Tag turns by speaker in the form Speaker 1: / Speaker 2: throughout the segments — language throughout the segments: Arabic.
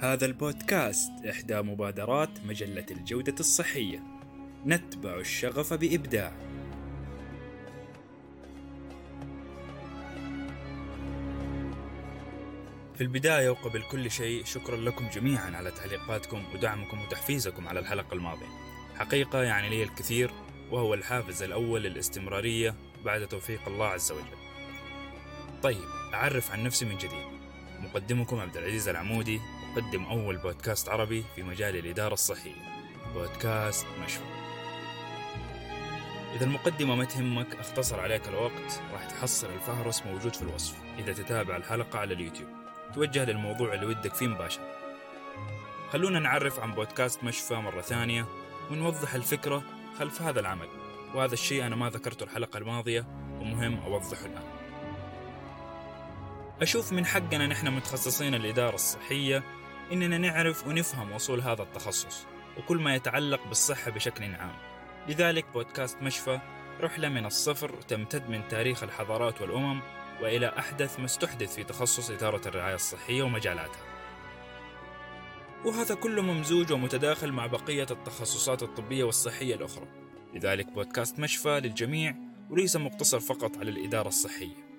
Speaker 1: هذا البودكاست إحدى مبادرات مجلة الجودة الصحية. نتبع الشغف بإبداع. في البداية وقبل كل شيء شكرا لكم جميعا على تعليقاتكم ودعمكم وتحفيزكم على الحلقة الماضية. حقيقة يعني لي الكثير وهو الحافز الأول للاستمرارية بعد توفيق الله عز وجل. طيب أعرف عن نفسي من جديد. مقدمكم عبد العزيز العمودي أقدم أول بودكاست عربي في مجال الإدارة الصحية. بودكاست مشروع إذا المقدمة ما تهمك أختصر عليك الوقت. راح تحصل الفهرس موجود في الوصف. إذا تتابع الحلقة على اليوتيوب. توجه للموضوع اللي ودك فيه مباشرة. خلونا نعرف عن بودكاست مشفى مرة ثانية ونوضح الفكرة خلف هذا العمل. وهذا الشيء أنا ما ذكرته الحلقة الماضية ومهم أوضحه الآن. أشوف من حقنا نحن متخصصين الإدارة الصحية إننا نعرف ونفهم أصول هذا التخصص وكل ما يتعلق بالصحة بشكل عام. لذلك بودكاست مشفى رحلة من الصفر تمتد من تاريخ الحضارات والأمم وإلى أحدث ما استحدث في تخصص إدارة الرعاية الصحية ومجالاتها. وهذا كله ممزوج ومتداخل مع بقية التخصصات الطبية والصحية الأخرى. لذلك بودكاست مشفى للجميع وليس مقتصر فقط على الإدارة الصحية.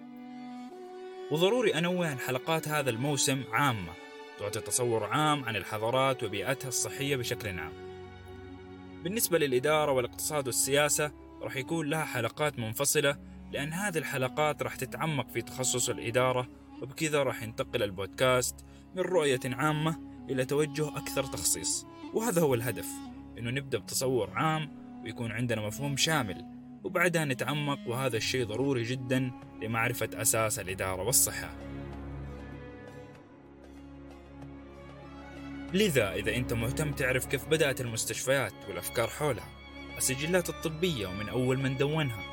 Speaker 1: وضروري أنوه أن حلقات هذا الموسم عامة. تعطي تصور عام عن الحضارات وبيئتها الصحية بشكل عام. بالنسبة للإدارة والاقتصاد والسياسة راح يكون لها حلقات منفصلة لأن هذه الحلقات راح تتعمق في تخصص الإدارة وبكذا راح ينتقل البودكاست من رؤية عامة إلى توجه أكثر تخصيص. وهذا هو الهدف إنه نبدأ بتصور عام ويكون عندنا مفهوم شامل وبعدها نتعمق وهذا الشيء ضروري جدا لمعرفة أساس الإدارة والصحة. لذا إذا أنت مهتم تعرف كيف بدأت المستشفيات والأفكار حولها السجلات الطبية ومن أول من دونها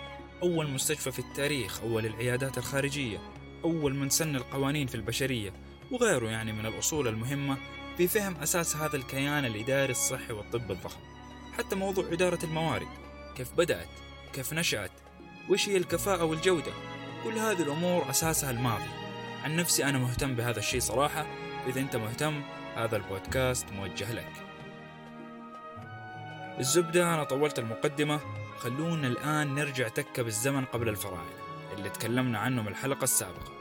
Speaker 1: أول مستشفى في التاريخ أول العيادات الخارجية أول من سن القوانين في البشرية وغيره يعني من الأصول المهمة في فهم أساس هذا الكيان الإداري الصحي والطب الضخم. حتى موضوع إدارة الموارد كيف بدأت كيف نشأت وإيش هي الكفاءة والجودة كل هذه الأمور أساسها الماضي. عن نفسي أنا مهتم بهذا الشيء صراحة. إذا أنت مهتم هذا البودكاست موجه لك. الزبدة أنا طولت المقدمة. خلونا الآن نرجع تكة بالزمن قبل الفراعنة اللي تكلمنا عنه من الحلقة السابقة.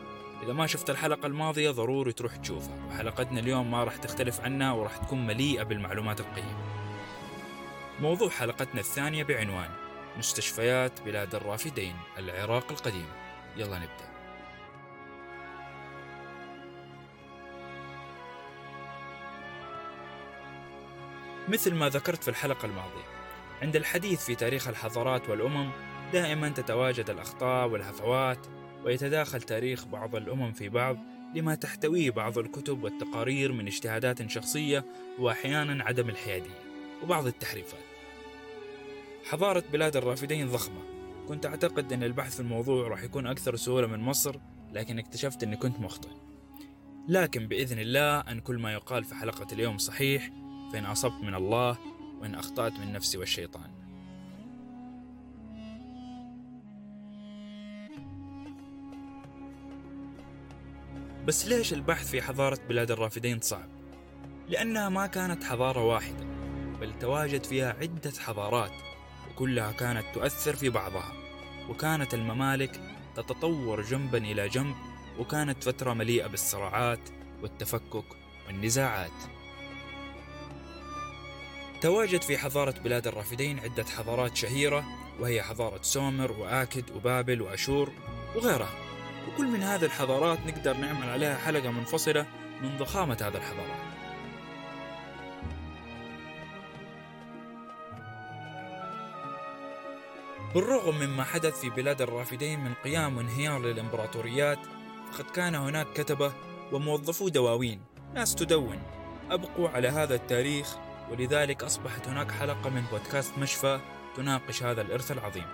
Speaker 1: إذا ما شفت الحلقة الماضية ضروري تروح تشوفها. وحلقتنا اليوم ما راح تختلف عنها وراح تكون مليئة بالمعلومات القيمة. موضوع حلقتنا الثانية بعنوان مستشفيات بلاد الرافدين العراق القديم يلا نبدأ. مثل ما ذكرت في الحلقة الماضية. عند الحديث في تاريخ الحضارات والأمم دائما تتواجد الأخطاء والهفوات ويتداخل تاريخ بعض الأمم في بعض لما تحتويه بعض الكتب والتقارير من اجتهادات شخصية وأحيانا عدم الحيادية وبعض التحريفات. حضارة بلاد الرافدين ضخمة. كنت أعتقد أن البحث في الموضوع راح يكون أكثر سهولة من مصر لكن اكتشفت أني كنت مخطئ. لكن بإذن الله أن كل ما يقال في حلقة اليوم صحيح فإن أصبت من الله وإن أخطأت من نفسي والشيطان. بس ليش البحث في حضارة بلاد الرافدين صعب؟ لأنها ما كانت حضارة واحدة بل تواجد فيها عدة حضارات وكلها كانت تؤثر في بعضها. وكانت الممالك تتطور جنبا إلى جنب وكانت فترة مليئة بالصراعات والتفكك والنزاعات. تواجد في حضارة بلاد الرافدين عدة حضارات شهيرة وهي حضارة سومر وآكد وبابل وأشور وغيرها. وكل من هذه الحضارات نقدر نعمل عليها حلقة منفصلة من ضخامة هذه الحضارات. بالرغم مما حدث في بلاد الرافدين من قيام وانهيار للإمبراطوريات فقد كان هناك كتبة وموظفو دواوين ناس تدون. أبقوا على هذا التاريخ ولذلك أصبحت هناك حلقة من بودكاست مشفى تناقش هذا الإرث العظيم.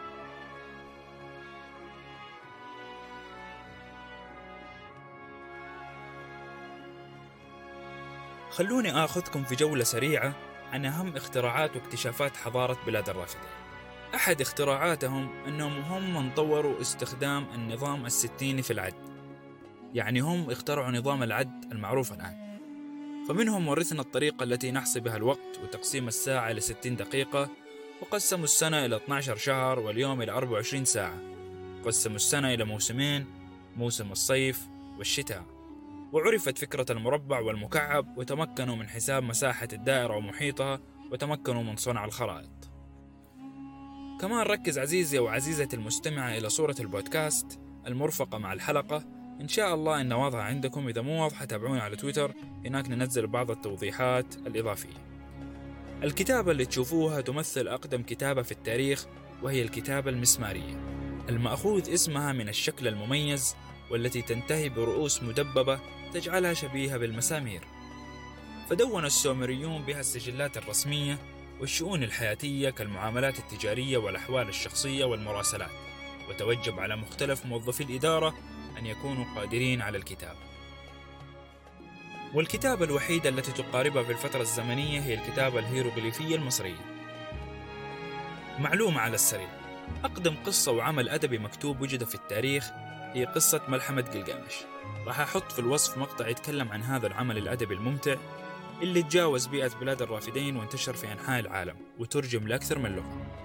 Speaker 1: خلوني آخذكم في جولة سريعة عن أهم اختراعات واكتشافات حضارة بلاد الرافدين أحد اختراعاتهم أنهم هم من طوروا استخدام النظام الستيني في العد. يعني هم اخترعوا نظام العد المعروف الآن. فمنهم ورثنا الطريقة التي نحسب بها الوقت وتقسيم الساعة إلى 60 دقيقة وقسموا السنة إلى 12 شهر واليوم إلى 24 ساعة. قسموا السنة إلى موسمين موسم الصيف والشتاء. وعرفت فكرة المربع والمكعب وتمكنوا من حساب مساحة الدائرة ومحيطها وتمكنوا من صنع الخرائط. كمان ركز عزيزي وعزيزتي المستمعة إلى صورة البودكاست المرفقة مع الحلقة إن شاء الله إن واضحة عندكم إذا مو واضحة تابعوني على تويتر هناك ننزل بعض التوضيحات الإضافية. الكتابة اللي تشوفوها تمثل أقدم كتابة في التاريخ وهي الكتابة المسمارية. المأخوذ اسمها من الشكل المميز والتي تنتهي برؤوس مدببة تجعلها شبيهة بالمسامير. فدون السومريون بها السجلات الرسمية والشؤون الحياتية كالمعاملات التجارية والأحوال الشخصية والمراسلات. وتوجب على مختلف موظفي الإدارة أن يكونوا قادرين على الكتابة. والكتابة الوحيدة التي تقاربها في الفترة الزمنية هي الكتابة الهيروغليفية المصرية. معلومة على السريع. أقدم قصة وعمل أدبي مكتوب وجد في التاريخ هي قصة ملحمة قلقامش راح أحط في الوصف مقطع يتكلم عن هذا العمل الأدبي الممتع اللي تجاوز بيئة بلاد الرافدين وانتشر في أنحاء العالم وترجم لأكثر من لغة.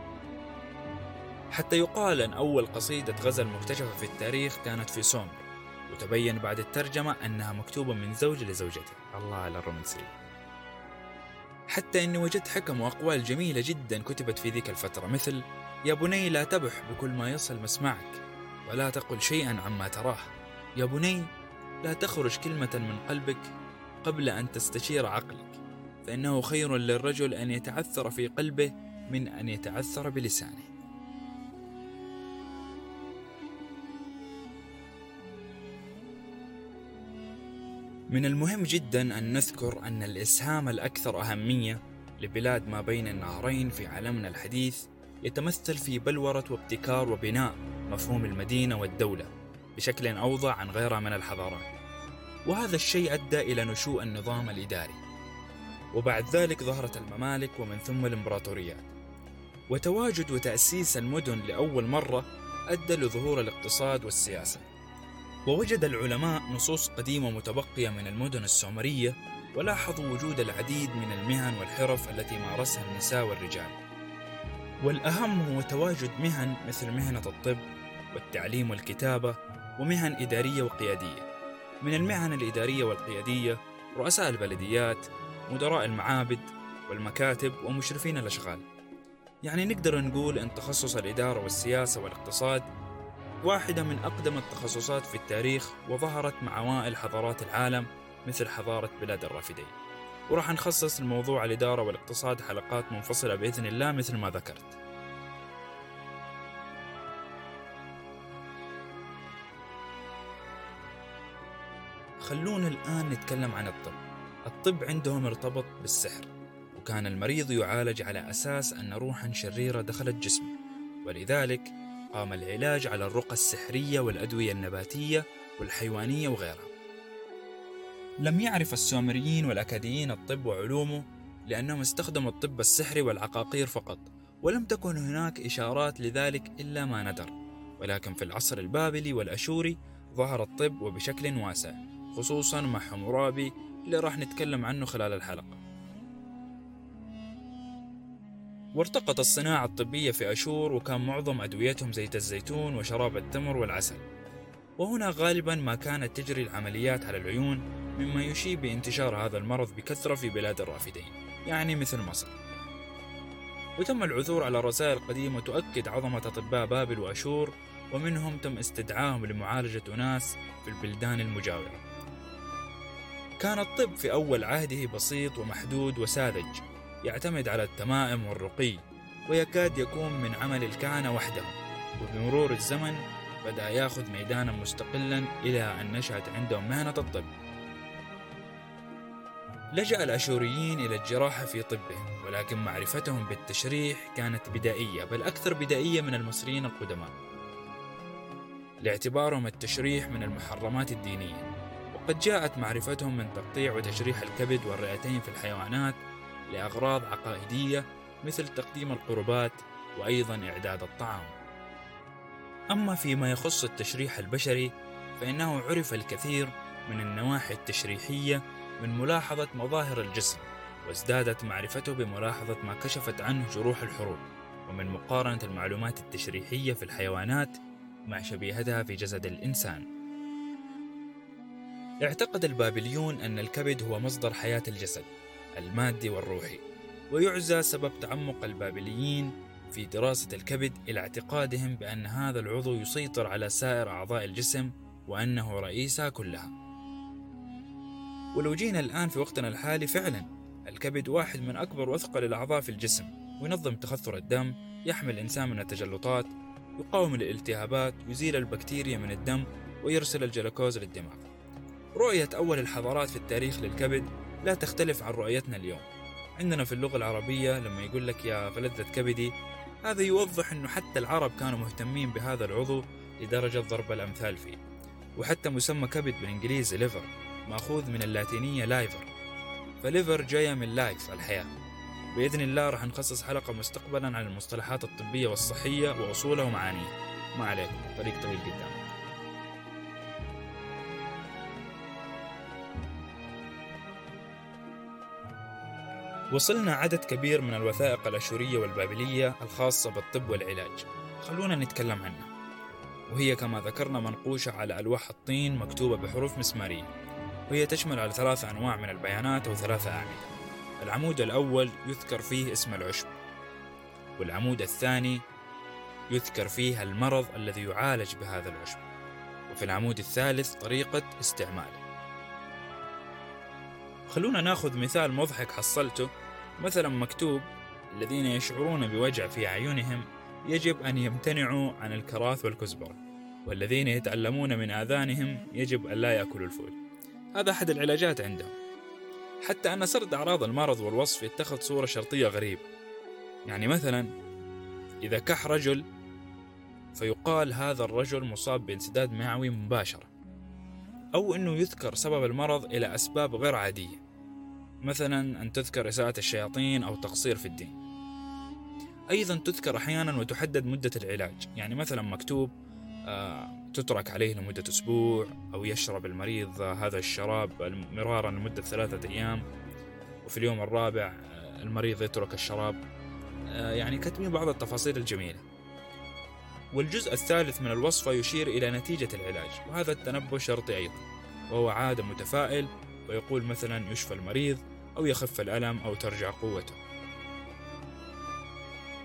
Speaker 1: حتى يقال أن أول قصيدة غزل مكتشفة في التاريخ كانت في سومر وتبين بعد الترجمة أنها مكتوبة من زوج لزوجته. الله على الرومانسية. حتى أني وجدت حكم وأقوال جميلة جدا كتبت في ذيك الفترة مثل يا بني لا تبح بكل ما يصل مسمعك ولا تقل شيئا عما تراه. يا بني لا تخرج كلمة من قلبك قبل أن تستشير عقلك فإنه خير للرجل أن يتعثر في قلبه من أن يتعثر بلسانه. من المهم جدا أن نذكر أن الإسهام الأكثر أهمية لبلاد ما بين النهرين في عالمنا الحديث يتمثل في بلورة وابتكار وبناء مفهوم المدينة والدولة بشكل أوضح عن غيرها من الحضارات. وهذا الشيء أدى إلى نشوء النظام الإداري. وبعد ذلك ظهرت الممالك ومن ثم الإمبراطوريات. وتواجد وتأسيس المدن لأول مرة أدى لظهور الاقتصاد والسياسة. ووجد العلماء نصوص قديمة متبقية من المدن السومرية ولاحظوا وجود العديد من المهن والحرف التي مارسها النساء والرجال. والأهم هو تواجد مهن مثل مهنة الطب والتعليم والكتابة ومهن إدارية وقيادية. من المهن الإدارية والقيادية رؤساء البلديات مدراء المعابد والمكاتب ومشرفين الأشغال. يعني نقدر نقول أن تخصص الإدارة والسياسة والاقتصاد واحدة من أقدم التخصصات في التاريخ وظهرت مع أوائل حضارات العالم مثل حضارة بلاد الرافدين. وراح نخصص الموضوع الإدارة والاقتصاد حلقات منفصلة بإذن الله مثل ما ذكرت. خلونا الآن نتكلم عن الطب. الطب عندهم ارتبط بالسحر وكان المريض يعالج على أساس أن روحا شريرة دخلت جسمه. ولذلك قام العلاج على الرقى السحرية والأدوية النباتية والحيوانية وغيرها. لم يعرف السومريين والأكاديين الطب وعلومه لأنهم استخدموا الطب السحري والعقاقير فقط ولم تكن هناك إشارات لذلك إلا ما ندر. ولكن في العصر البابلي والأشوري ظهر الطب وبشكل واسع خصوصا مع حمورابي اللي راح نتكلم عنه خلال الحلقة. وارتقت الصناعة الطبية في أشور وكان معظم أدويتهم زيت الزيتون وشراب التمر والعسل. وهنا غالبا ما كانت تجري العمليات على العيون مما يشير بانتشار هذا المرض بكثرة في بلاد الرافدين يعني مثل مصر. وتم العثور على رسائل قديمة تؤكد عظمة أطباء بابل وأشور ومنهم تم استدعائهم لمعالجة أناس في البلدان المجاورة. كان الطب في أول عهده بسيط ومحدود وساذج يعتمد على التمائم والرقي ويكاد يكون من عمل الكهنة وحدهم وبمرور الزمن بدأ يأخذ ميدانا مستقلا إلى أن نشأت عندهم مهنة الطب. لجأ الأشوريين إلى الجراحة في طبهم ولكن معرفتهم بالتشريح كانت بدائية بل أكثر بدائية من المصريين القدماء. لاعتبارهم التشريح من المحرمات الدينية. وقد جاءت معرفتهم من تقطيع وتشريح الكبد والرئتين في الحيوانات لأغراض عقائدية مثل تقديم القربات وأيضا إعداد الطعام. أما فيما يخص التشريح البشري فإنه عرف الكثير من النواحي التشريحية من ملاحظة مظاهر الجسم وازدادت معرفته بملاحظة ما كشفت عنه جروح الحروب ومن مقارنة المعلومات التشريحية في الحيوانات مع شبيهتها في جسد الإنسان. اعتقد البابليون أن الكبد هو مصدر حياة الجسد المادي والروحي ويعزى سبب تعمق البابليين في دراسة الكبد إلى اعتقادهم بأن هذا العضو يسيطر على سائر أعضاء الجسم وأنه رئيسها كلها. ولو جينا الآن في وقتنا الحالي فعلا الكبد واحد من أكبر وأثقل الأعضاء في الجسم وينظم تخثر الدم يحمي الإنسان من التجلطات يقاوم الالتهابات يزيل البكتيريا من الدم ويرسل الجلوكوز للدماغ. رؤية أول الحضارات في التاريخ للكبد لا تختلف عن رؤيتنا اليوم. عندنا في اللغة العربية لما يقول لك يا فلذة كبدي هذا يوضح أنه حتى العرب كانوا مهتمين بهذا العضو لدرجة ضرب الأمثال فيه. وحتى مسمى كبد بالإنجليزي liver مأخوذ من اللاتينية lifer ف liver جاية من life الحياة. بإذن الله راح نخصص حلقة مستقبلا عن المصطلحات الطبية والصحية وأصولها ومعانيها. ما عليكم طريق طويل قدام وصلنا عدد كبير من الوثائق الأشورية والبابلية الخاصة بالطب والعلاج. خلونا نتكلم عنها. وهي كما ذكرنا منقوشة على ألواح الطين مكتوبة بحروف مسمارية. وهي تشمل على ثلاثة أنواع من البيانات أو ثلاثة أعمدة. العمود الأول يذكر فيه اسم العشب. والعمود الثاني يذكر فيه المرض الذي يعالج بهذا العشب. وفي العمود الثالث طريقة استعماله. خلونا ناخذ مثال مضحك حصلته. مثلا مكتوب الذين يشعرون بوجع في أعينهم يجب أن يمتنعوا عن الكراث والكزبرة والذين يتألمون من آذانهم يجب أن لا يأكلوا الفول. هذا أحد العلاجات عندهم. حتى أن سرد أعراض المرض والوصف يتخذ صورة شرطية غريبة. يعني مثلا إذا كح رجل فيقال هذا الرجل مصاب بانسداد معوي مباشرة. أو أنه يذكر سبب المرض إلى أسباب غير عادية مثلا أن تذكر إساءة الشياطين أو تقصير في الدين. أيضا تذكر أحيانا وتحدد مدة العلاج يعني مثلا مكتوب آه تترك عليه لمدة أسبوع أو يشرب المريض هذا الشراب مرارا لمدة ثلاثة أيام وفي اليوم الرابع آه المريض يترك الشراب. آه يعني كتبين بعض التفاصيل الجميلة. والجزء الثالث من الوصفة يشير إلى نتيجة العلاج وهذا التنبؤ شرطي أيضا. وهو عادة متفائل ويقول مثلا يشفى المريض أو يخف الألم أو ترجع قوته.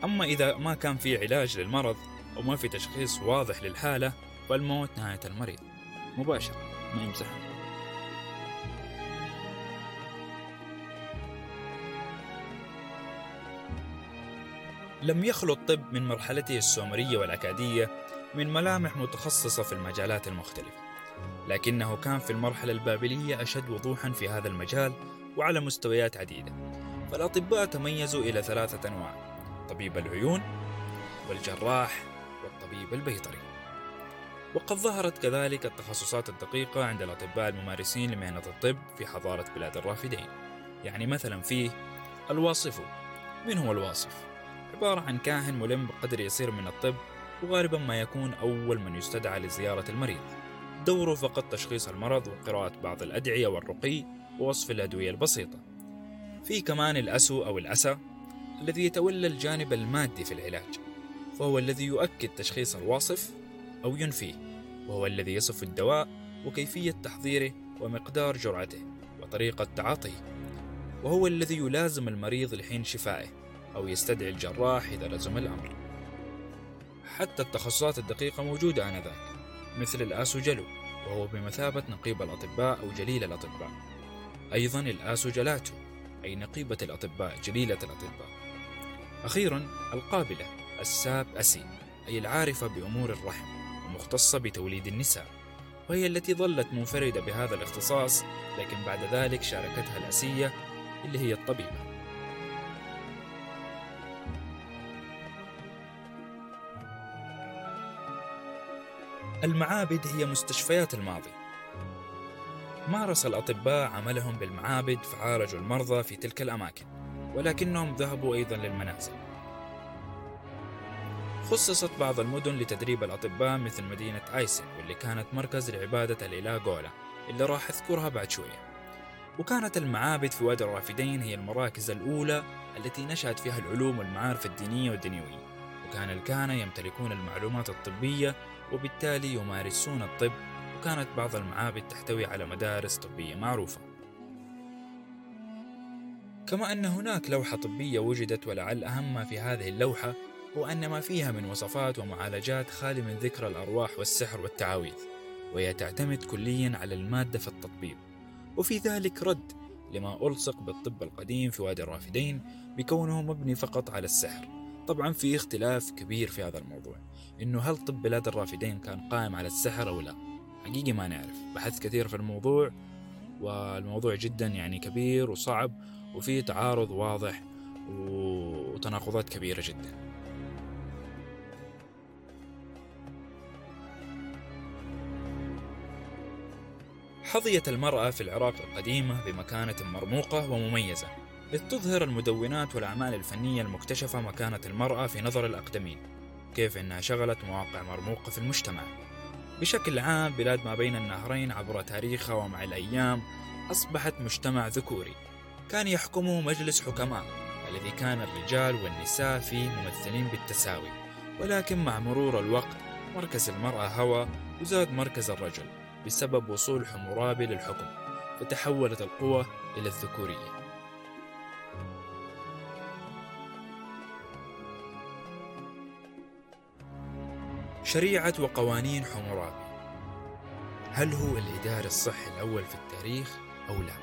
Speaker 1: أما إذا ما كان في علاج للمرض أو ما في تشخيص واضح للحالة فالموت نهاية المريض. مباشرة ما يمزحها لم يخلو الطب من مرحلته السومرية والأكادية من ملامح متخصصة في المجالات المختلفة. لكنه كان في المرحلة البابلية أشد وضوحا في هذا المجال وعلى مستويات عديدة. فالأطباء تميزوا إلى ثلاثة أنواع طبيب العيون والجراح والطبيب البيطري. وقد ظهرت كذلك التخصصات الدقيقة عند الأطباء الممارسين لمهنة الطب في حضارة بلاد الرافدين. يعني مثلا فيه الواصف. من هو الواصف؟ عبارة عن كاهن ملم بقدر يسير من الطب وغالبا ما يكون أول من يستدعى لزيارة المريض. دوره فقط تشخيص المرض وقراءة بعض الأدعية والرقي ووصف الأدوية البسيطة. في كمان الأسو أو الأسى الذي يتولى الجانب المادي في العلاج فهو الذي يؤكد تشخيص الواصف أو ينفيه وهو الذي يصف الدواء وكيفية تحضيره ومقدار جرعته وطريقة تعاطيه وهو الذي يلازم المريض لحين شفائه. أو يستدعي الجراح إذا لزم الأمر. حتى التخصصات الدقيقة موجودة آنذاك مثل الآسوجلو وهو بمثابة نقيب الأطباء أو جليل الأطباء. أيضا الآسوجلاتو أي نقيبة الأطباء جليلة الأطباء. أخيرا القابلة الساب أسي أي العارفة بأمور الرحم ومختصة بتوليد النساء وهي التي ظلت منفردة بهذا الاختصاص لكن بعد ذلك شاركتها الأسية اللي هي الطبيبة. المعابد هي مستشفيات الماضي. مارس الأطباء عملهم بالمعابد فعالجوا المرضى في تلك الأماكن ولكنهم ذهبوا أيضا للمنازل. خصصت بعض المدن لتدريب الأطباء مثل مدينة آيسن واللي كانت مركز لعبادة الإله غولا اللي راح أذكرها بعد شوية. وكانت المعابد في وادي الرافدين هي المراكز الأولى التي نشأت فيها العلوم والمعارف الدينية والدنيوية. وكان الكهنة يمتلكون المعلومات الطبية وبالتالي يمارسون الطب وكانت بعض المعابد تحتوي على مدارس طبية معروفة. كما أن هناك لوحة طبية وجدت ولعل أهم ما في هذه اللوحة هو أن ما فيها من وصفات ومعالجات خالي من ذكر الأرواح والسحر والتعاويذ وهي تعتمد كليا على المادة في التطبيب. وفي ذلك رد لما ألصق بالطب القديم في وادي الرافدين بكونه مبني فقط على السحر. طبعا في اختلاف كبير في هذا الموضوع إنه هل طب بلاد الرافدين كان قائم على السحر أو لا؟ حقيقي ما نعرف بحث كثير في الموضوع والموضوع جدا يعني كبير وصعب وفيه تعارض واضح وتناقضات كبيرة جدا. حظيت المرأة في العراق القديمة بمكانة مرموقة ومميزة. إذ تظهر المدونات والأعمال الفنية المكتشفة مكانة المرأة في نظر الأقدمين كيف أنها شغلت مواقع مرموقة في المجتمع. بشكل عام بلاد ما بين النهرين عبر تاريخها ومع الأيام أصبحت مجتمع ذكوري كان يحكمه مجلس حكماء الذي كان الرجال والنساء فيه ممثلين بالتساوي. ولكن مع مرور الوقت مركز المرأة هوى وزاد مركز الرجل بسبب وصول حمورابي للحكم فتحولت القوة إلى الذكورية. شريعة وقوانين حمورابي هل هو الإداري الصحي الأول في التاريخ أو لا؟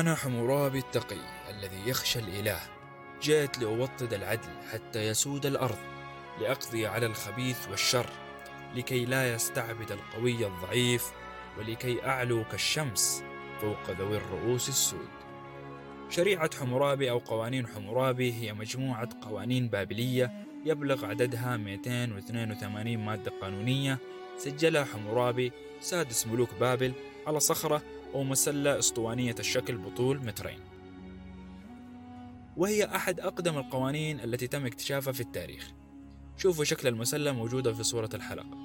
Speaker 1: أنا حمورابي التقي الذي يخشى الإله جئت لأوطد العدل حتى يسود الأرض لأقضي على الخبيث والشر لكي لا يستعبد القوي الضعيف ولكي أعلو كالشمس فوق ذوي الرؤوس السود شريعة حمورابي أو قوانين حمورابي هي مجموعة قوانين بابلية يبلغ عددها 282 مادة قانونية سجلها حمورابي سادس ملوك بابل على صخرة أو مسلة أسطوانية الشكل بطول مترين. وهي أحد أقدم القوانين التي تم اكتشافها في التاريخ. شوفوا شكل المسلة موجودة في صورة الحلقة.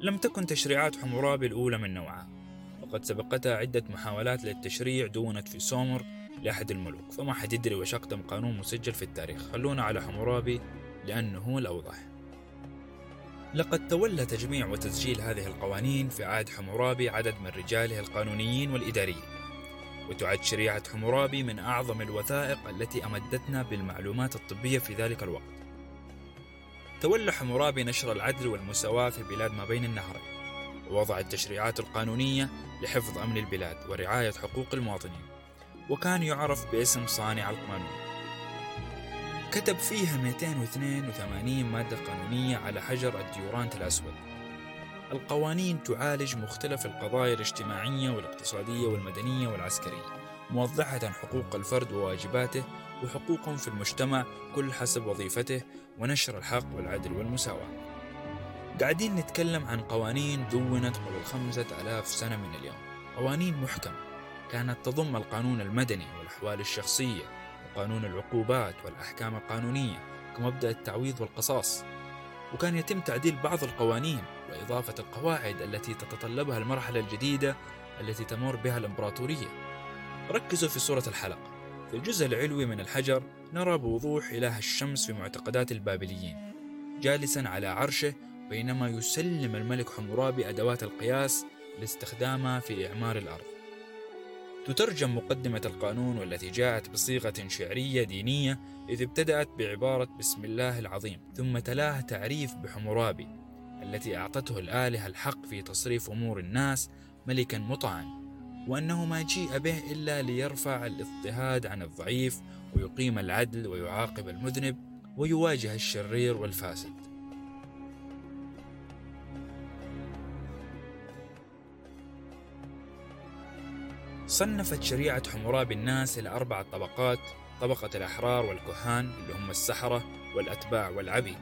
Speaker 1: لم تكن تشريعات حمورابي الأولى من نوعها. وقد سبقتها عدة محاولات للتشريع دونت في سومر لأحد الملوك. فما حد يدري وش أقدم قانون مسجل في التاريخ. خلونا على حمورابي. لأنه الأوضح. لقد تولى تجميع وتسجيل هذه القوانين في عهد حمورابي عدد من رجاله القانونيين والإداريين وتعد شريعة حمورابي من أعظم الوثائق التي أمدتنا بالمعلومات الطبية في ذلك الوقت. تولى حمورابي نشر العدل والمساواة في بلاد ما بين النهرين ووضع التشريعات القانونية لحفظ أمن البلاد ورعاية حقوق المواطنين وكان يعرف باسم صانع القانون. كتب فيها 282 مادة قانونية على حجر الديورايت الأسود. القوانين تعالج مختلف القضايا الاجتماعية والاقتصادية والمدنية والعسكرية موضحة حقوق الفرد وواجباته وحقوقهم في المجتمع كل حسب وظيفته ونشر الحق والعدل والمساواة. قاعدين نتكلم عن قوانين دونت قبل خمسة ألاف سنة من اليوم. قوانين محكمة كانت تضم القانون المدني والأحوال الشخصية قانون العقوبات والأحكام القانونية كمبدأ التعويض والقصاص. وكان يتم تعديل بعض القوانين وإضافة القواعد التي تتطلبها المرحلة الجديدة التي تمر بها الإمبراطورية. ركزوا في صورة الحلقة. في الجزء العلوي من الحجر نرى بوضوح إله الشمس في معتقدات البابليين جالسا على عرشه بينما يسلم الملك حمورابي أدوات القياس لاستخدامها في إعمار الأرض. تترجم مقدمة القانون والتي جاءت بصيغة شعرية دينية إذ ابتدأت بعبارة بسم الله العظيم ثم تلاها تعريف بحمورابي التي أعطته الآلهة الحق في تصريف أمور الناس ملكا مطاعا وأنه ما جيء به إلا ليرفع الاضطهاد عن الضعيف ويقيم العدل ويعاقب المذنب ويواجه الشرير والفاسد. صنفت شريعة حمورابي الناس إلى أربعة طبقات طبقة الأحرار والكهان اللي هم السحرة والأتباع والعبيد.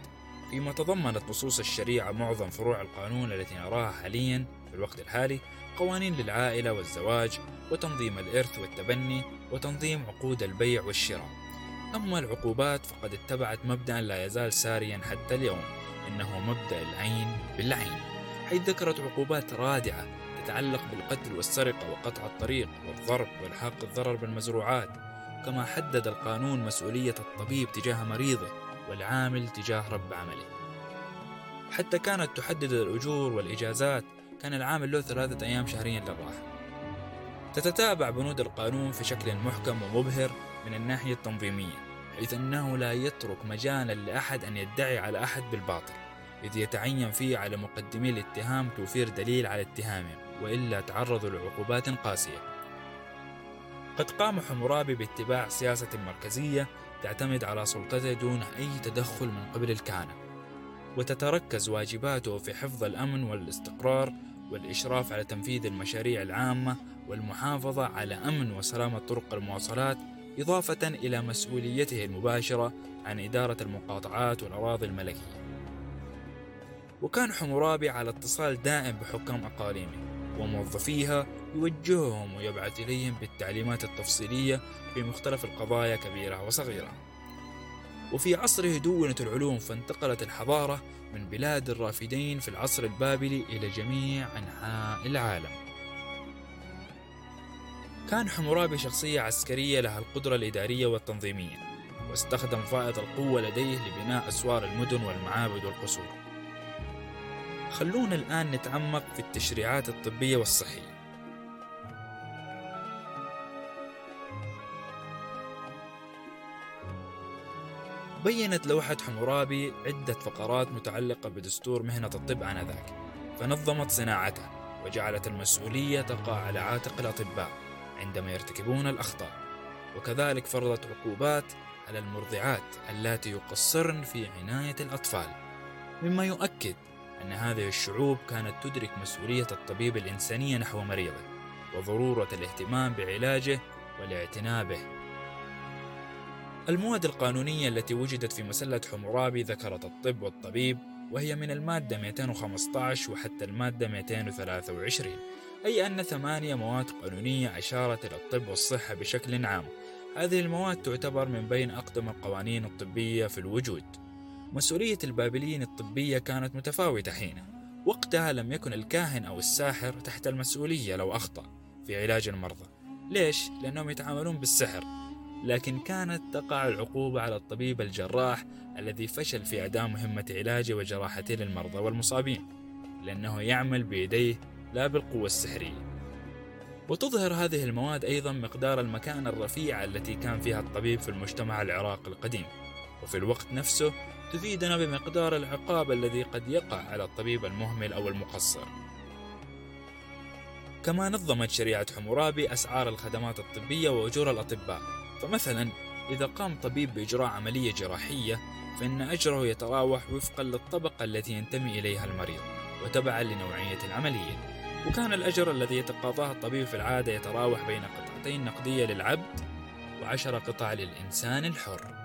Speaker 1: فيما تضمنت نصوص الشريعة معظم فروع القانون التي نراها حاليا في الوقت الحالي قوانين للعائلة والزواج وتنظيم الإرث والتبني وتنظيم عقود البيع والشراء. أما العقوبات فقد اتبعت مبدأ لا يزال ساريا حتى اليوم إنه مبدأ العين بالعين. حيث ذكرت عقوبات رادعة يتعلق بالقتل والسرقة وقطع الطريق والضرب وإلحاق الضرر بالمزروعات كما حدد القانون مسؤولية الطبيب تجاه مريضه والعامل تجاه رب عمله. حتى كانت تحدد الأجور والإجازات كان العامل له ثلاثة أيام شهريا للراحة. تتتابع بنود القانون في شكل محكم ومبهر من الناحية التنظيمية حيث أنه لا يترك مجالا لأحد أن يدعي على أحد بالباطل إذ يتعين فيه على مقدمي الاتهام توفير دليل على اتهامهم وإلا تعرضوا لعقوبات قاسية. قد قام حمورابي باتباع سياسة مركزية تعتمد على سلطته دون أي تدخل من قبل الكهنة وتتركز واجباته في حفظ الأمن والاستقرار والإشراف على تنفيذ المشاريع العامة والمحافظة على أمن وسلامة طرق المواصلات إضافة إلى مسؤوليته المباشرة عن إدارة المقاطعات والأراضي الملكية. وكان حمورابي على اتصال دائم بحكام أقاليمه. وموظفيها يوجههم ويبعث إليهم بالتعليمات التفصيلية في مختلف القضايا كبيرة وصغيرة. وفي عصره دونت العلوم فانتقلت الحضارة من بلاد الرافدين في العصر البابلي إلى جميع أنحاء العالم. كان حمورابي شخصية عسكرية لها القدرة الإدارية والتنظيمية واستخدم فائض القوة لديه لبناء أسوار المدن والمعابد والقصور. خلونا الآن نتعمق في التشريعات الطبية والصحية. بينت لوحة حمورابي عدة فقرات متعلقة بدستور مهنة الطب آنذاك. فنظمت صناعته وجعلت المسؤولية تقع على عاتق الأطباء عندما يرتكبون الأخطاء. وكذلك فرضت عقوبات على المرضعات اللاتي يقصرن في عناية الأطفال. مما يؤكد أن هذه الشعوب كانت تدرك مسؤولية الطبيب الإنسانية نحو مريضه وضرورة الاهتمام بعلاجه والاعتناء به المواد القانونية التي وجدت في مسلة حمورابي ذكرت الطب والطبيب وهي من المادة 215 وحتى المادة 223 أي أن ثمانية مواد قانونية أشارت إلى الطب والصحة بشكل عام. هذه المواد تعتبر من بين أقدم القوانين الطبية في الوجود. مسؤولية البابليين الطبية كانت متفاوتة حينها وقتها لم يكن الكاهن أو الساحر تحت المسؤولية لو أخطأ في علاج المرضى ليش؟ لأنهم يتعاملون بالسحر. لكن كانت تقع العقوبة على الطبيب الجراح الذي فشل في أداء مهمة علاجه وجراحته للمرضى والمصابين. لأنه يعمل بيديه لا بالقوة السحرية. وتظهر هذه المواد أيضا مقدار المكانة الرفيعة التي كان فيها الطبيب في المجتمع العراقي القديم. وفي الوقت نفسه تفيدنا بمقدار العقاب الذي قد يقع على الطبيب المهمل أو المقصر. كما نظمت شريعة حمورابي أسعار الخدمات الطبية وأجور الأطباء. فمثلا إذا قام طبيب بإجراء عملية جراحية فإن أجره يتراوح وفقا للطبقة التي ينتمي إليها المريض وتبعا لنوعية العملية. وكان الأجر الذي يتقاضاه الطبيب في العادة يتراوح بين قطعتين نقدية للعبد وعشر قطع للإنسان الحر.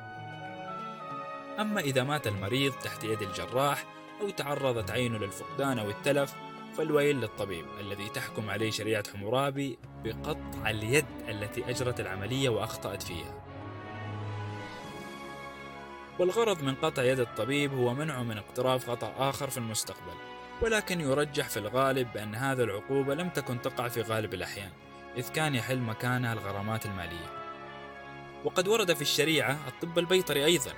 Speaker 1: أما إذا مات المريض تحت يد الجراح أو تعرضت عينه للفقدان أو التلف فالويل للطبيب الذي تحكم عليه شريعة حمورابي بقطع اليد التي أجرت العملية وأخطأت فيها. والغرض من قطع يد الطبيب هو منعه من اقتراف خطأ آخر في المستقبل ولكن يرجح في الغالب بأن هذه العقوبة لم تكن تقع في غالب الأحيان إذ كان يحل مكانها الغرامات المالية. وقد ورد في الشريعة الطب البيطري أيضا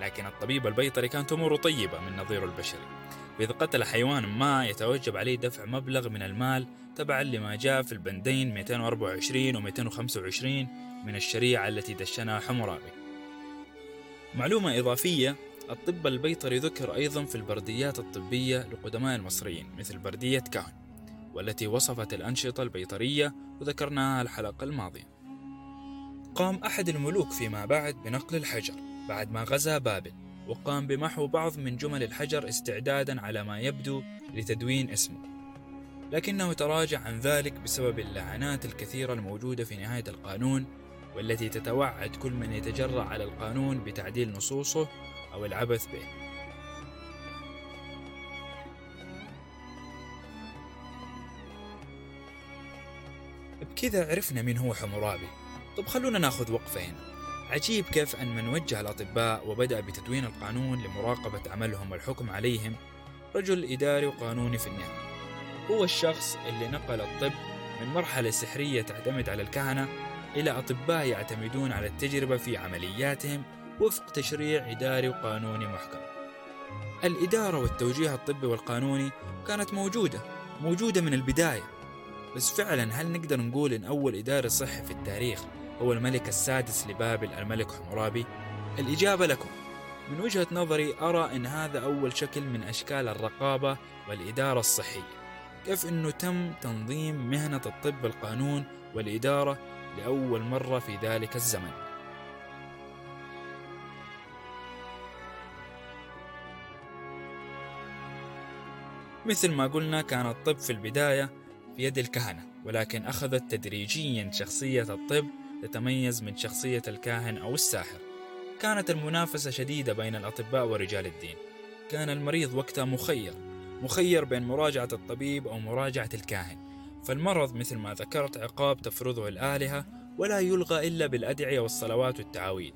Speaker 1: لكن الطبيب البيطري كانت أموره طيبة من نظيره البشري. وإذا قتل حيوان ما يتوجب عليه دفع مبلغ من المال تبعا لما جاء في البندين 224 و 225 من الشريعة التي دشنها حمورابي معلومة إضافية الطب البيطري ذكر أيضا في البرديات الطبية لقدماء المصريين مثل بردية كاهن والتي وصفت الأنشطة البيطرية وذكرناها الحلقة الماضية. قام أحد الملوك فيما بعد بنقل الحجر. بعد ما غزا بابل وقام بمحو بعض من جمل الحجر استعدادا على ما يبدو لتدوين اسمه. لكنه تراجع عن ذلك بسبب اللعنات الكثيرة الموجودة في نهاية القانون والتي تتوعد كل من يتجرأ على القانون بتعديل نصوصه أو العبث به. بكذا عرفنا مين هو حمورابي. طب خلونا ناخذ وقفة هنا. عجيب كيف أن من وجه الأطباء وبدأ بتدوين القانون لمراقبة عملهم والحكم عليهم رجل إداري وقانوني في النهاية هو الشخص اللي نقل الطب من مرحلة سحرية تعتمد على الكهنة إلى أطباء يعتمدون على التجربة في عملياتهم وفق تشريع إداري وقانوني محكم. الإدارة والتوجيه الطبي والقانوني كانت موجودة، موجودة من البداية. بس فعلا هل نقدر نقول إن أول إداري صحي في التاريخ هو الملك السادس لبابل الملك حمورابي؟ الإجابة لكم. من وجهة نظري أرى أن هذا أول شكل من أشكال الرقابة والإدارة الصحية. كيف أنه تم تنظيم مهنة الطب بالقانون والإدارة لأول مرة في ذلك الزمن مثل ما قلنا كان الطب في البداية في يد الكهنة ولكن أخذت تدريجيا شخصية الطب تتميز من شخصية الكاهن أو الساحر. كانت المنافسة شديدة بين الأطباء ورجال الدين. كان المريض وقتها مخير مخير بين مراجعة الطبيب أو مراجعة الكاهن. فالمرض مثل ما ذكرت عقاب تفرضه الآلهة ولا يلغى إلا بالأدعية والصلوات والتعاويذ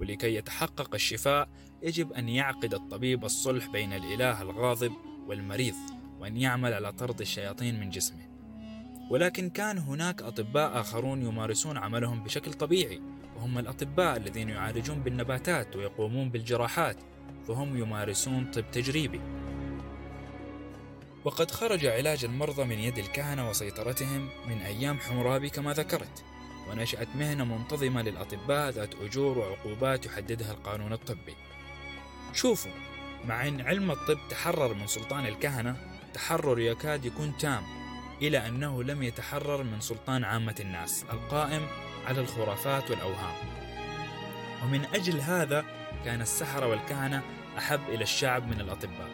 Speaker 1: ولكي يتحقق الشفاء يجب أن يعقد الطبيب الصلح بين الإله الغاضب والمريض وأن يعمل على طرد الشياطين من جسمه. ولكن كان هناك أطباء آخرون يمارسون عملهم بشكل طبيعي وهم الأطباء الذين يعالجون بالنباتات ويقومون بالجراحات فهم يمارسون طب تجريبي. وقد خرج علاج المرضى من يد الكهنة وسيطرتهم من أيام حمورابي كما ذكرت ونشأت مهنة منتظمة للأطباء ذات أجور وعقوبات يحددها القانون الطبي. شوفوا مع أن علم الطب تحرر من سلطان الكهنة تحرر يكاد يكون تام إلى أنه لم يتحرر من سلطان عامة الناس القائم على الخرافات والأوهام. ومن أجل هذا كان السحرة والكهنة أحب إلى الشعب من الأطباء.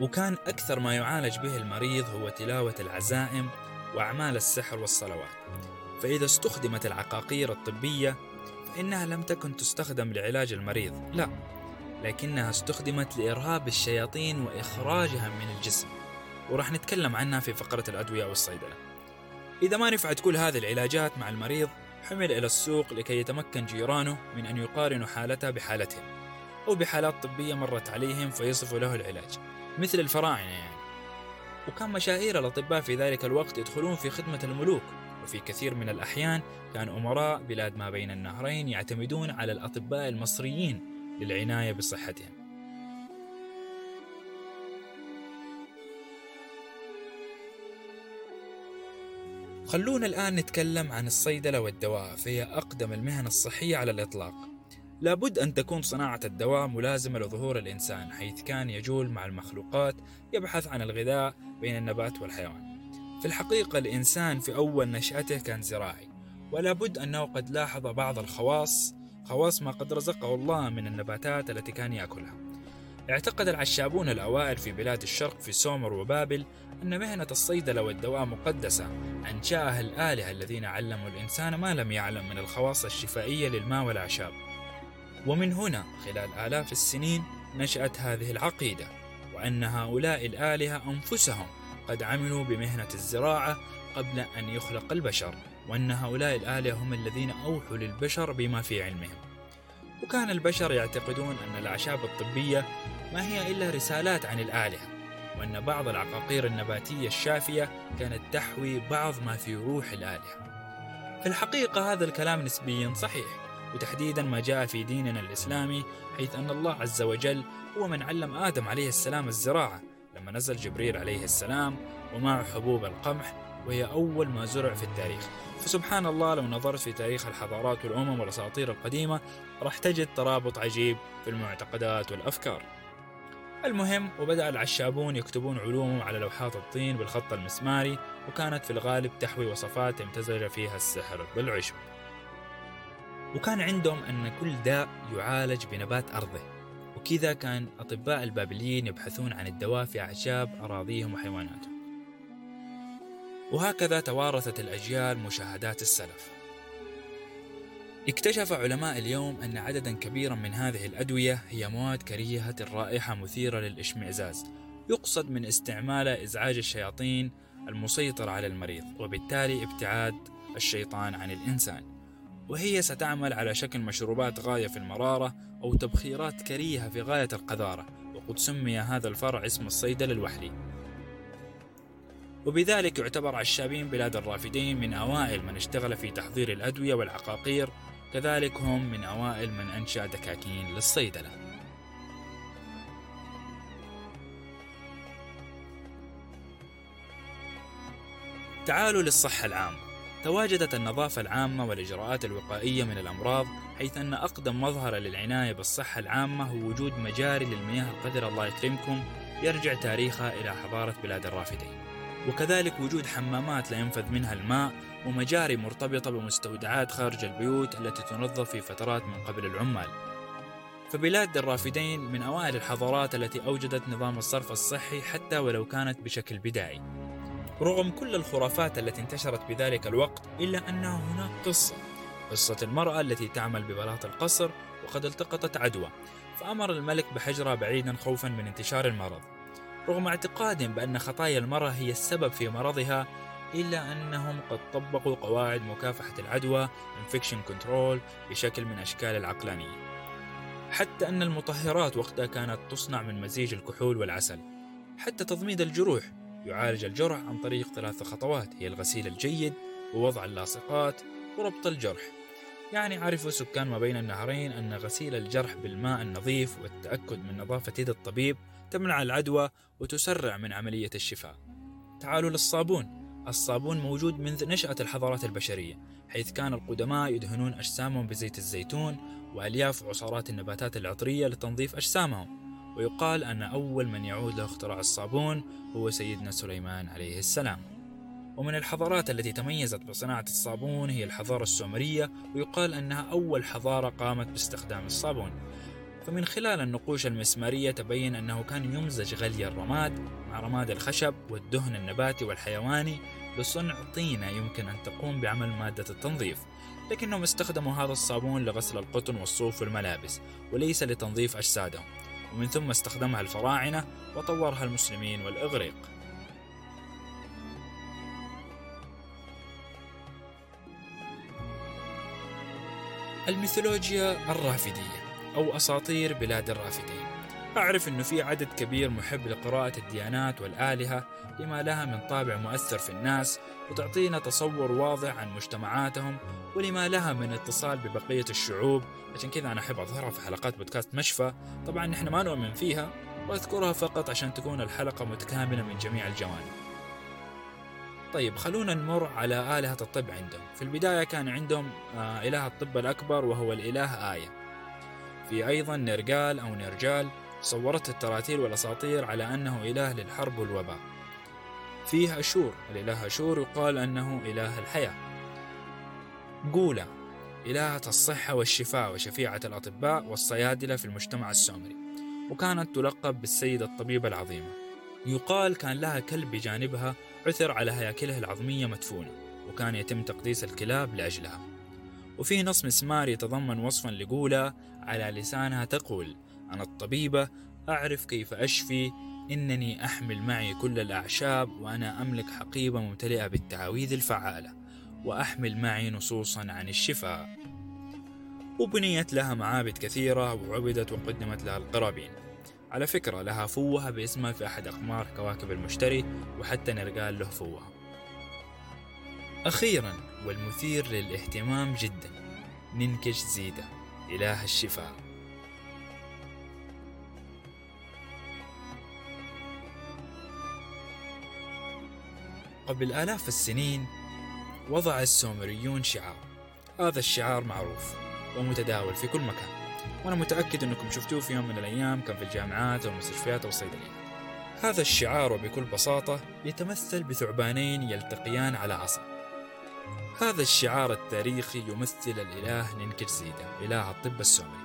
Speaker 1: وكان أكثر ما يعالج به المريض هو تلاوة العزائم وأعمال السحر والصلوات. فإذا استخدمت العقاقير الطبية فإنها لم تكن تستخدم لعلاج المريض لا لكنها استخدمت لإرهاب الشياطين وإخراجها من الجسم. وراح نتكلم عنها في فقرة الأدوية والصيدلة. إذا ما نفعت كل هذه العلاجات مع المريض حمل إلى السوق لكي يتمكن جيرانه من أن يقارنوا حالته بحالتهم أو بحالات طبية مرت عليهم فيصفوا له العلاج مثل الفراعنة يعني. وكان مشاهير الأطباء في ذلك الوقت يدخلون في خدمة الملوك وفي كثير من الأحيان كان أمراء بلاد ما بين النهرين يعتمدون على الأطباء المصريين للعناية بصحتهم. خلونا الآن نتكلم عن الصيدلة والدواء فهي أقدم المهن الصحية على الإطلاق. لابد أن تكون صناعة الدواء ملازمة لظهور الإنسان حيث كان يجول مع المخلوقات يبحث عن الغذاء بين النبات والحيوان. في الحقيقة الإنسان في أول نشأته كان زراعي ولا بد أنه قد لاحظ بعض الخواص خواص ما قد رزقه الله من النباتات التي كان يأكلها. اعتقد العشابون الأوائل في بلاد الشرق في سومر وبابل أن مهنة الصيدلة والدواء مقدسة أنشأها الآلهة الذين علموا الإنسان ما لم يعلم من الخواص الشفائية للماء والأعشاب. ومن هنا خلال آلاف السنين نشأت هذه العقيدة وأن هؤلاء الآلهة أنفسهم قد عملوا بمهنة الزراعة قبل أن يخلق البشر وأن هؤلاء الآلهة هم الذين أوحوا للبشر بما في علمهم. وكان البشر يعتقدون أن الأعشاب الطبية ما هي إلا رسالات عن الآلهة وأن بعض العقاقير النباتية الشافية كانت تحوي بعض ما في روح الآلهة. في الحقيقة هذا الكلام نسبيا صحيح وتحديدا ما جاء في ديننا الإسلامي حيث أن الله عز وجل هو من علم آدم عليه السلام الزراعة لما نزل جبريل عليه السلام ومعه حبوب القمح وهي أول ما زرع في التاريخ. فسبحان الله لو نظرت في تاريخ الحضارات والأمم والأساطير القديمة راح تجد ترابط عجيب في المعتقدات والأفكار. المهم وبدأ العشابون يكتبون علومهم على لوحات الطين بالخط المسماري وكانت في الغالب تحوي وصفات امتزج فيها السحر بالعشب. وكان عندهم أن كل داء يعالج بنبات أرضه. وكذا كان أطباء البابليين يبحثون عن الدواء في أعشاب أراضيهم وحيواناتهم. وهكذا توارثت الأجيال مشاهدات السلف. اكتشف علماء اليوم أن عددا كبيرا من هذه الأدوية هي مواد كريهة الرائحة مثيرة للإشمئزاز. يقصد من استعمالها إزعاج الشياطين المسيطرة على المريض وبالتالي ابتعاد الشيطان عن الإنسان. وهي ستعمل على شكل مشروبات غاية في المرارة أو تبخيرات كريهة في غاية القذارة وقد سمي هذا الفرع اسم الصيدل الوحلي. وبذلك يعتبر عشابين بلاد الرافدين من أوائل من اشتغل في تحضير الأدوية والعقاقير كذلك هم من أوائل من أنشأ دكاكين للصيدلة. تعالوا للصحة العامة. تواجدت النظافة العامة والإجراءات الوقائية من الأمراض حيث أن أقدم مظهر للعناية بالصحة العامة هو وجود مجاري للمياه القذرة الله يكرمكم يرجع تاريخها إلى حضارة بلاد الرافدين. وكذلك وجود حمامات لا ينفذ منها الماء ومجاري مرتبطة بمستودعات خارج البيوت التي تنظف في فترات من قبل العمال. فبلاد الرافدين من أوائل الحضارات التي أوجدت نظام الصرف الصحي حتى ولو كانت بشكل بدائي. رغم كل الخرافات التي انتشرت بذلك الوقت إلا أن هناك قصة. قصة المرأة التي تعمل ببلاط القصر وقد التقطت عدوى فأمر الملك بحجرها بعيدا خوفا من انتشار المرض. رغم اعتقادهم بأن خطايا المرأة هي السبب في مرضها إلا أنهم قد طبقوا قواعد مكافحة العدوى Infection Control بشكل من أشكال العقلانية. حتى أن المطهرات وقتها كانت تصنع من مزيج الكحول والعسل. حتى تضميد الجروح يعالج الجرح عن طريق ثلاث خطوات هي الغسيل الجيد ووضع اللاصقات وربط الجرح. يعني عرفوا سكان ما بين النهرين أن غسيل الجرح بالماء النظيف والتأكد من نظافة يد الطبيب تمنع العدوى وتسرع من عملية الشفاء. تعالوا للصابون. الصابون موجود منذ نشأة الحضارات البشرية حيث كان القدماء يدهنون أجسامهم بزيت الزيتون وألياف وعصارات النباتات العطرية لتنظيف أجسامهم. ويقال أن أول من يعود له اختراع الصابون هو سيدنا سليمان عليه السلام. ومن الحضارات التي تميزت بصناعة الصابون هي الحضارة السومرية ويقال أنها أول حضارة قامت باستخدام الصابون. فمن خلال النقوش المسمارية تبين أنه كان يمزج غلي الرماد مع رماد الخشب والدهن النباتي والحيواني لصنع طينة يمكن أن تقوم بعمل مادة التنظيف لكنهم استخدموا هذا الصابون لغسل القطن والصوف والملابس وليس لتنظيف أجسادهم. ومن ثم استخدمها الفراعنة وطورها المسلمين والإغريق. الميثولوجيا الرافدية. أو أساطير بلاد الرافدين. أعرف أنه في عدد كبير محب لقراءة الديانات والآلهة لما لها من طابع مؤثر في الناس وتعطينا تصور واضح عن مجتمعاتهم ولما لها من اتصال ببقية الشعوب. عشان كذا أنا أحب أظهرها في حلقات بودكاست مشفى. طبعا نحن ما نؤمن فيها وأذكرها فقط عشان تكون الحلقة متكاملة من جميع الجوانب. طيب خلونا نمر على آلهة الطب عندهم. في البداية كان عندهم آه إله الطب الأكبر وهو الإله آية. في أيضا نرجال أو نرجال صورت التراتيل والأساطير على أنه إله للحرب والوباء. فيه أشور الإله أشور يقال أنه إله الحياة. قولة إلهة الصحة والشفاء وشفيعة الأطباء والصيادلة في المجتمع السومري. وكانت تلقب بالسيدة الطبيبة العظيمة يقال كان لها كلب بجانبها عثر على هياكلها العظمية مدفونة وكان يتم تقديس الكلاب لأجلها. وفي نص مسمار يتضمن وصفا لقولة على لسانها تقول أنا الطبيبة أعرف كيف أشفي إنني أحمل معي كل الأعشاب وأنا أملك حقيبة ممتلئة بالتعاويذ الفعالة وأحمل معي نصوصا عن الشفاء. وبنيت لها معابد كثيرة وعبدت وقدمت لها القرابين. على فكرة لها فوهة باسمها في أحد أقمار كواكب المشتري وحتى نرقال له فوهة. أخيرا والمثير للاهتمام جدا. ننكش زيدة إله الشفاء. قبل آلاف السنين وضع السومريون شعار. هذا الشعار معروف ومتداول في كل مكان. وأنا متأكد أنكم شفتوه في يوم من الأيام كان في الجامعات والمستشفيات والصيدليات. هذا الشعار وبكل بساطة يتمثل بثعبانين يلتقيان على عصا. هذا الشعار التاريخي يمثل الإله نينكرزيدا إله الطب السومري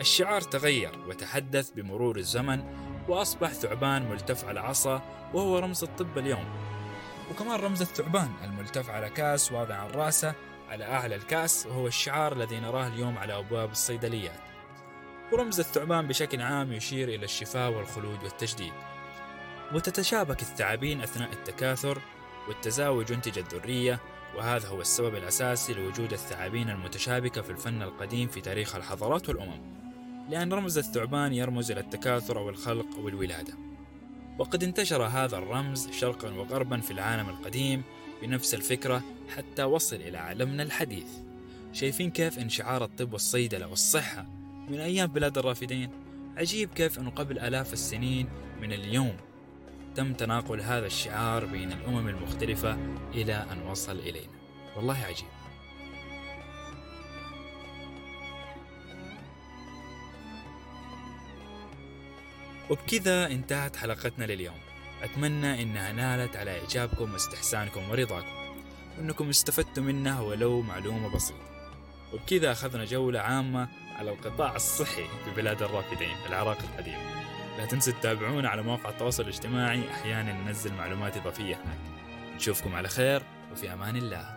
Speaker 1: الشعار تغير وتحدث بمرور الزمن وأصبح ثعبان ملتف على عصا وهو رمز الطب اليوم. وكمان رمز الثعبان الملتف على كاس واضع عن راسه على أعلى الكأس وهو الشعار الذي نراه اليوم على أبواب الصيدليات. ورمز الثعبان بشكل عام يشير إلى الشفاء والخلود والتجديد. وتتشابك الثعابين أثناء التكاثر والتزاوج ينتج الذرية وهذا هو السبب الأساسي لوجود الثعابين المتشابكة في الفن القديم في تاريخ الحضارات والأمم لأن رمز الثعبان يرمز إلى التكاثر أو الخلق أو الولادة وقد انتشر هذا الرمز شرقا وغربا في العالم القديم بنفس الفكرة حتى وصل إلى عالمنا الحديث. شايفين كيف انشعار الطب والصيدلة والصحة من أيام بلاد الرافدين؟ عجيب كيف أنه قبل آلاف السنين من اليوم تم تناقل هذا الشعار بين الأمم المختلفة إلى أن وصل إلينا. والله عجيب. وبكذا انتهت حلقتنا لليوم. أتمنى إنها نالت على إعجابكم واستحسانكم ورضاكم. وإنكم استفدتوا منها ولو معلومة بسيطة. وبكذا أخذنا جولة عامة على القطاع الصحي في بلاد الرافدين العراق القديم. لا تنسوا تتابعونا على مواقع التواصل الاجتماعي. أحيانا ننزل معلومات إضافية هناك. نشوفكم على خير وفي أمان الله.